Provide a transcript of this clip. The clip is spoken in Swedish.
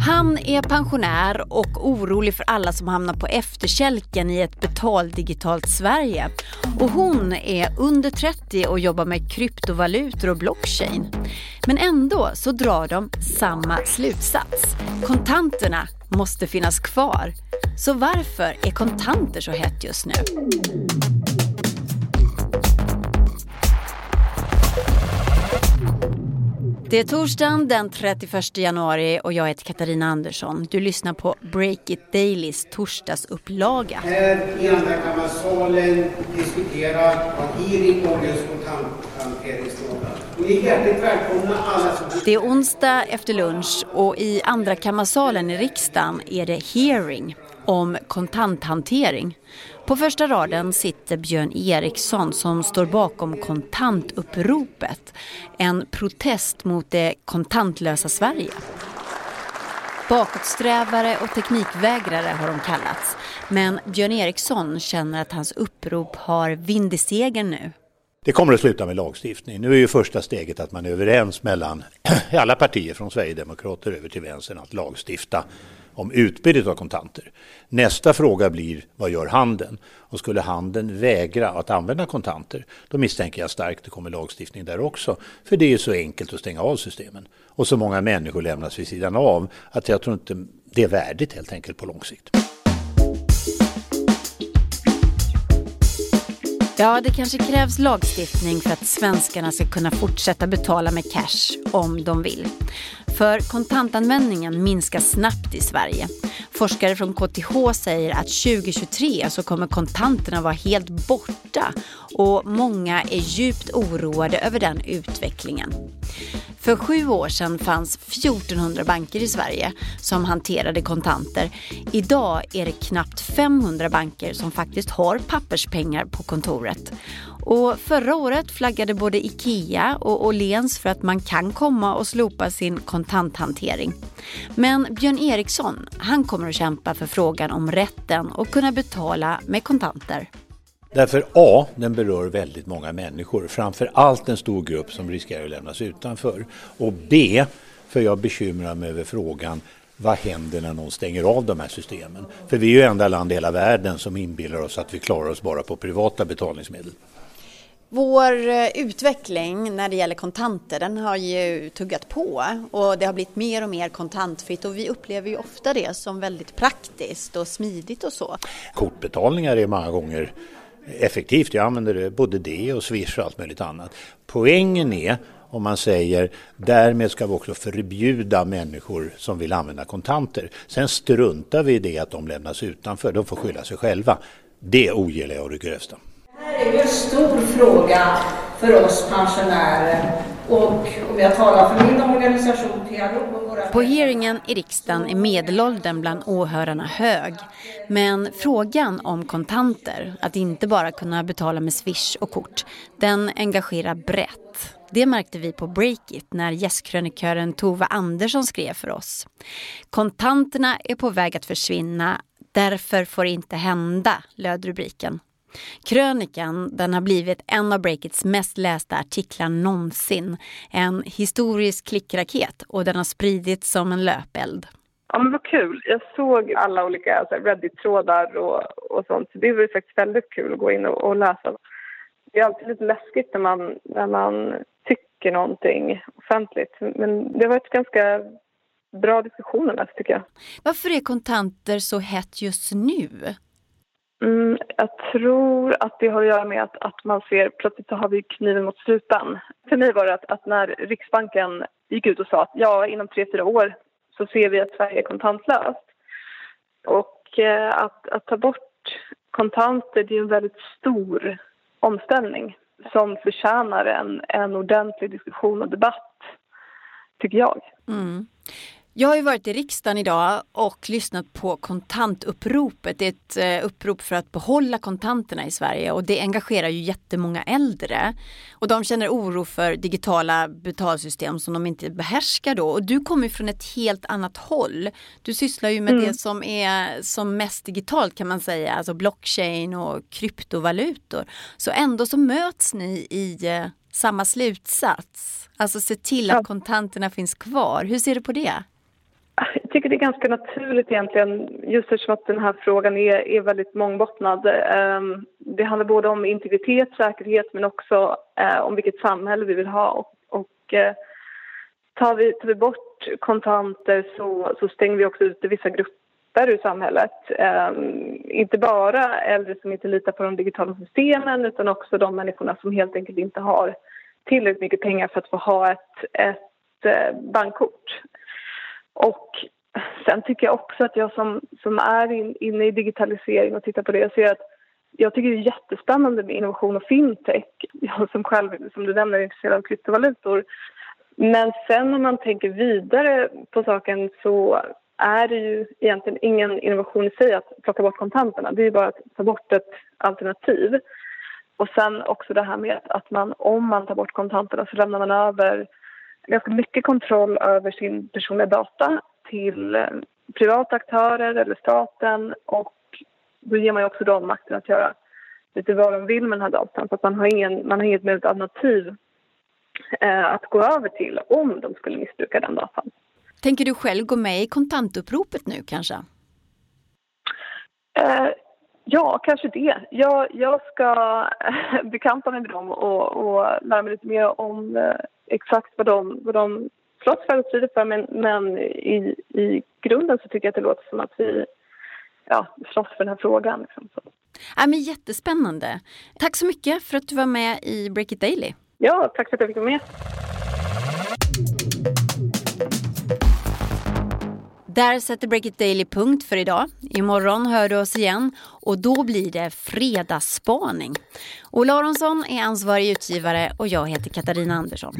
Han är pensionär och orolig för alla som hamnar på efterkälken i ett betaldigitalt Sverige. Och hon är under 30 och jobbar med kryptovalutor och blockchain. Men ändå så drar de samma slutsats. Kontanterna måste finnas kvar. Så varför är kontanter så hett just nu? Det är torsdagen den 31 januari och jag heter Katarina Andersson. Du lyssnar på Break It Dailys torsdagsupplaga. Här i andrakammarsalen diskutera en hearing om just kontanthanteringsfrågan. Ni är hjärtligt välkomna alla som... Det är onsdag efter lunch och i andrakammarsalen i riksdagen är det hearing om kontanthantering. På första raden sitter Björn Eriksson som står bakom kontantuppropet. En protest mot det kontantlösa Sverige. Bakåtsträvare och teknikvägrare har de kallats. Men Björn Eriksson känner att hans upprop har vind i segern nu. Det kommer att sluta med lagstiftning. Nu är ju första steget att man är överens mellan alla partier från Sverigedemokrater över till vänstern att lagstifta om utbudet av kontanter. Nästa fråga blir vad gör handeln? Och skulle handeln vägra att använda kontanter, då misstänker jag starkt att det kommer lagstiftning där också. För det är så enkelt att stänga av systemen. Och så många människor lämnas vid sidan av att jag tror inte det är värdigt helt enkelt på lång sikt. Ja, det kanske krävs lagstiftning för att svenskarna ska kunna fortsätta betala med cash om de vill. För kontantanvändningen minskar snabbt i Sverige. Forskare från KTH säger att 2023 så kommer kontanterna vara helt borta och många är djupt oroade över den utvecklingen. För sju år sedan fanns 1400 banker i Sverige som hanterade kontanter. Idag är det knappt 500 banker som faktiskt har papperspengar på kontoret. Och förra året flaggade både IKEA och Åhléns för att man kan komma och slopa sin kontanthantering. Men Björn Eriksson, han kommer att kämpa för frågan om rätten att kunna betala med kontanter. Därför A, den berör väldigt många människor, framför allt en stor grupp som riskerar att lämnas utanför. Och B, för jag bekymrar mig över frågan vad händer när någon stänger av de här systemen? För vi är ju enda land i hela världen som inbillar oss att vi klarar oss bara på privata betalningsmedel. Vår eh, utveckling när det gäller kontanter den har ju tuggat på och det har blivit mer och mer kontantfritt och vi upplever ju ofta det som väldigt praktiskt och smidigt och så. Kortbetalningar är många gånger effektivt. Jag använder både det och Swish och allt möjligt annat. Poängen är om man säger därmed ska vi också förbjuda människor som vill använda kontanter. Sen struntar vi i det att de lämnas utanför, de får skylla sig själva. Det ogillar jag och det grövsta. Det här är ju en stor fråga för oss pensionärer och om jag talar för min organisation PRO våra... På hearingen i riksdagen är medelåldern bland åhörarna hög. Men frågan om kontanter, att inte bara kunna betala med Swish och kort, den engagerar brett. Det märkte vi på Breakit när gästkrönikören Tove Andersson skrev för oss. Kontanterna är på väg att försvinna, därför får det inte hända, löd rubriken. Krönikan den har blivit en av Breakits mest lästa artiklar någonsin. En historisk klickraket och den har spridits som en löpeld. Ja, men vad kul. Jag såg alla olika Reddit-trådar och, och sånt. det var faktiskt väldigt kul att gå in och, och, läsa. Det är alltid lite läskigt när man, när man tycker någonting offentligt. Men det har varit ganska bra diskussioner tycker jag. Varför är kontanter så hett just nu? Mm, jag tror att det har att göra med att, att man ser plötsligt så har vi kniven mot strupen. För mig var det att, att, när Riksbanken gick ut och sa att ja, inom tre, fyra år så ser vi att Sverige är kontantlöst. Och eh, att, att ta bort kontanter, det är en väldigt stor omställning som förtjänar en, en ordentlig diskussion och debatt, tycker jag. Mm. Jag har ju varit i riksdagen idag och lyssnat på kontantuppropet. Det är ett eh, upprop för att behålla kontanterna i Sverige och det engagerar ju jättemånga äldre. Och de känner oro för digitala betalsystem som de inte behärskar då. Och du kommer från ett helt annat håll. Du sysslar ju med mm. det som är som mest digitalt kan man säga, alltså blockchain och kryptovalutor. Så ändå så möts ni i eh, samma slutsats. Alltså se till att kontanterna finns kvar. Hur ser du på det? Jag tycker det är ganska naturligt egentligen, just eftersom att den här frågan är, är väldigt mångbottnad. Ehm, det handlar både om integritet, säkerhet men också eh, om vilket samhälle vi vill ha. Och, och eh, tar, vi, tar vi bort kontanter så, så stänger vi också ute vissa grupper ur samhället. Ehm, inte bara äldre som inte litar på de digitala systemen utan också de människorna som helt enkelt inte har tillräckligt mycket pengar för att få ha ett, ett eh, bankkort. Och sen tycker jag också att jag som, som är in, inne i digitalisering och tittar på det, jag ser att jag tycker det är jättespännande med innovation och fintech. Jag som själv, som du nämner, är intresserad av kryptovalutor. Men sen om man tänker vidare på saken så är det ju egentligen ingen innovation i sig att plocka bort kontanterna. Det är bara att ta bort ett alternativ. Och sen också det här med att man, om man tar bort kontanterna så lämnar man över ganska mycket kontroll över sin personliga data till eh, privata aktörer eller staten och då ger man ju också dem makten att göra lite vad de vill med den här datan. Så att man har, ingen, man har inget möjligt alternativ eh, att gå över till om de skulle missbruka den datan. Tänker du själv gå med i kontantuppropet nu kanske? Eh, ja, kanske det. Jag, jag ska bekanta mig med dem och, och lära mig lite mer om eh, exakt vad de, vad de slåss för och strider för men, men i, i grunden så tycker jag att det låter som att vi ja, slåss för den här frågan. Liksom. Så. Ja, men jättespännande. Tack så mycket för att du var med i Break It Daily. Ja, tack för att jag fick vara med. Där sätter Break Daily punkt för idag. Imorgon hör du oss igen och då blir det fredagsspaning. Ola Aronsson är ansvarig utgivare och jag heter Katarina Andersson.